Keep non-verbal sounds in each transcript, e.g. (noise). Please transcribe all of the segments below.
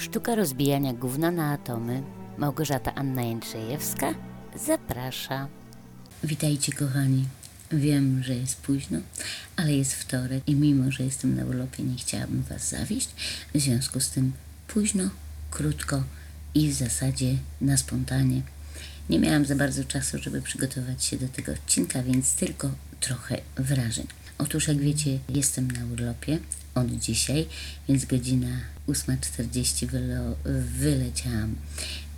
Sztuka rozbijania gówna na atomy. Małgorzata Anna Jędrzejewska zaprasza. Witajcie kochani. Wiem, że jest późno, ale jest wtorek i mimo, że jestem na urlopie, nie chciałabym Was zawieść. W związku z tym późno, krótko i w zasadzie na spontanie. Nie miałam za bardzo czasu, żeby przygotować się do tego odcinka, więc tylko trochę wrażeń. Otóż, jak wiecie, jestem na urlopie od dzisiaj, więc godzina 8.40 wylo- wyleciałam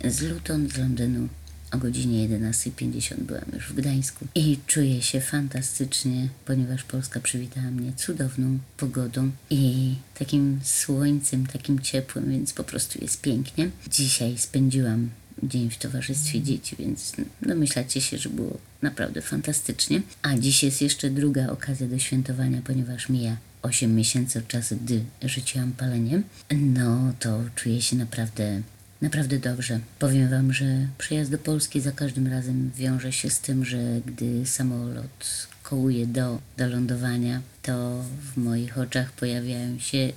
z Luton, z Londynu. O godzinie 11.50 byłam już w Gdańsku i czuję się fantastycznie, ponieważ Polska przywitała mnie cudowną pogodą i takim słońcem, takim ciepłym, więc po prostu jest pięknie. Dzisiaj spędziłam dzień w towarzystwie dzieci, więc domyślacie się, że było naprawdę fantastycznie. A dziś jest jeszcze druga okazja do świętowania, ponieważ mija 8 miesięcy od czasu, gdy rzuciłam paleniem. No to czuję się naprawdę Naprawdę dobrze. Powiem Wam, że przyjazd do Polski za każdym razem wiąże się z tym, że gdy samolot kołuje do, do lądowania, to w moich oczach pojawiają się y,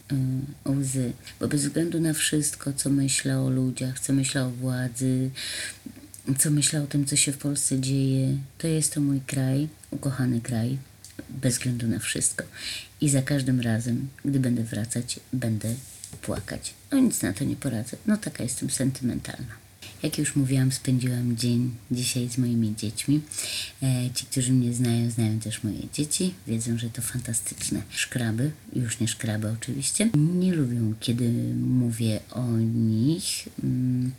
łzy. Bo bez względu na wszystko, co myślę o ludziach, co myślę o władzy, co myślę o tym, co się w Polsce dzieje, to jest to mój kraj, ukochany kraj, bez względu na wszystko. I za każdym razem, gdy będę wracać, będę płakać. No nic na to nie poradzę. No taka jestem sentymentalna. Jak już mówiłam, spędziłam dzień dzisiaj z moimi dziećmi. E, ci, którzy mnie znają, znają też moje dzieci. Wiedzą, że to fantastyczne szkraby. Już nie szkraby oczywiście. Nie lubią, kiedy mówię o nich mm,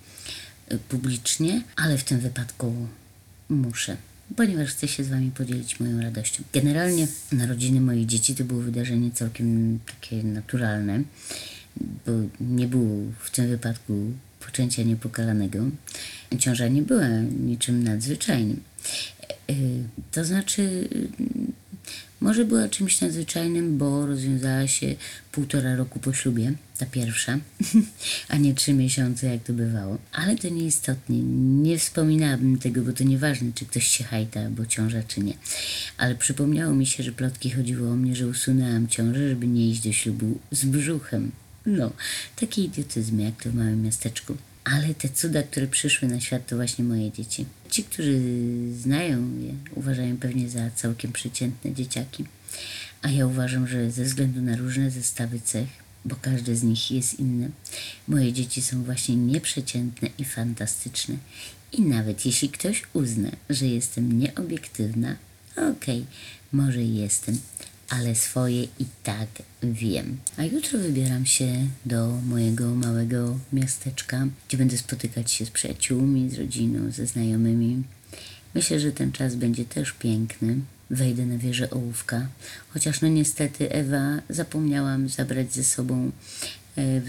publicznie, ale w tym wypadku muszę ponieważ chcę się z Wami podzielić moją radością. Generalnie narodziny moich dzieci to było wydarzenie całkiem takie naturalne, bo nie było w tym wypadku poczęcia niepokalanego. Ciąża nie była niczym nadzwyczajnym. E, To znaczy, może była czymś nadzwyczajnym, bo rozwiązała się półtora roku po ślubie, ta pierwsza, (laughs) a nie trzy miesiące, jak to bywało. Ale to nieistotnie. Nie wspominałabym tego, bo to nieważne, czy ktoś się hajta, bo ciąża, czy nie. Ale przypomniało mi się, że plotki chodziło o mnie, że usunęłam ciążę, żeby nie iść do ślubu z brzuchem. No, taki idiotyzm, jak to w małym miasteczku. Ale te cuda, które przyszły na świat, to właśnie moje dzieci. Ci, którzy znają je, uważają pewnie za całkiem przeciętne dzieciaki. A ja uważam, że ze względu na różne zestawy cech, bo każde z nich jest inne, moje dzieci są właśnie nieprzeciętne i fantastyczne. I nawet jeśli ktoś uzna, że jestem nieobiektywna, okej, może i jestem, ale swoje i tak wiem. A jutro wybieram się do mojego małego miasteczka, gdzie będę spotykać się z przyjaciółmi, z rodziną, ze znajomymi. Myślę, że ten czas będzie też piękny. Wejdę na wieżę ołówka, chociaż no niestety Ewa zapomniałam zabrać ze sobą e, e,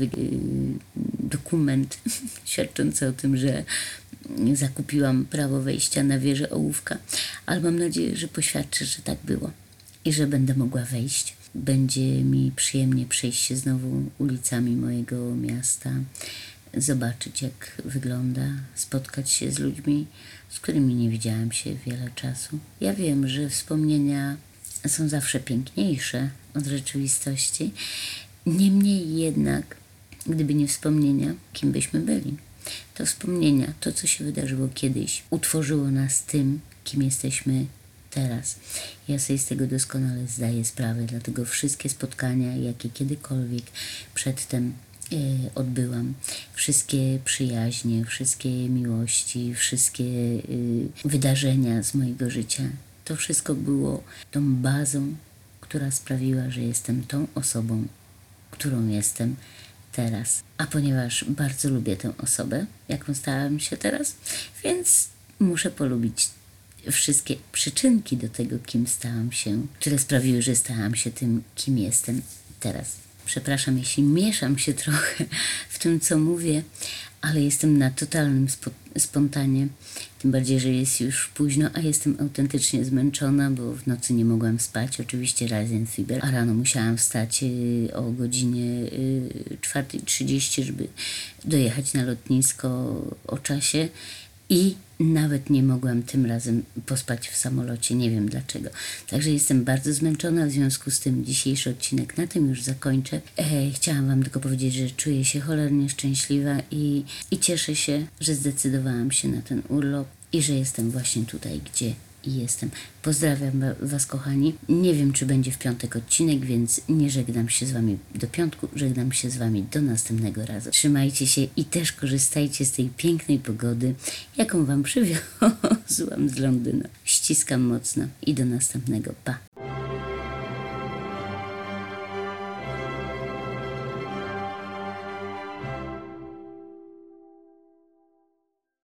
dokument (laughs) świadczący o tym, że zakupiłam prawo wejścia na wieżę ołówka, ale mam nadzieję, że poświadczy, że tak było i że będę mogła wejść. Będzie mi przyjemnie przejść się znowu ulicami mojego miasta, zobaczyć jak wygląda, spotkać się z ludźmi, z którymi nie widziałam się wiele czasu. Ja wiem, że wspomnienia są zawsze piękniejsze od rzeczywistości. Niemniej jednak, gdyby nie wspomnienia, kim byśmy byli? To wspomnienia, to co się wydarzyło kiedyś, utworzyło nas tym, kim jesteśmy teraz. Ja sobie z tego doskonale zdaję sprawę, dlatego wszystkie spotkania, jakie kiedykolwiek przedtem e, odbyłam, wszystkie przyjaźnie, wszystkie miłości, wszystkie e, wydarzenia z mojego życia, to wszystko było tą bazą, która sprawiła, że jestem tą osobą, którą jestem teraz. A ponieważ bardzo lubię tę osobę, jaką stałam się teraz, więc muszę polubić wszystkie przyczynki do tego, kim stałam się, które sprawiły, że stałam się tym, kim jestem teraz. Przepraszam, jeśli mieszam się trochę w tym, co mówię, ale jestem na totalnym spo, spontanie. Tym bardziej, że jest już późno, a jestem autentycznie zmęczona, bo w nocy nie mogłam spać. Oczywiście Ryzen Fiber, a rano musiałam wstać y, o godzinie y, 4.30, żeby dojechać na lotnisko o czasie i nawet nie mogłam tym razem pospać w samolocie, nie wiem dlaczego. Także jestem bardzo zmęczona, w związku z tym dzisiejszy odcinek na tym już zakończę. E, chciałam Wam tylko powiedzieć, że czuję się cholernie szczęśliwa i, i cieszę się, że zdecydowałam się na ten urlop i że jestem właśnie tutaj, gdzie jestem. Pozdrawiam wa- Was, kochani. Nie wiem, czy będzie w piątek odcinek, więc nie żegnam się z Wami do piątku, żegnam się z Wami do następnego razu. Trzymajcie się i też korzystajcie z tej pięknej pogody, jaką Wam (laughs) przywiozłam z Londynu. Ściskam mocno i do następnego. Pa!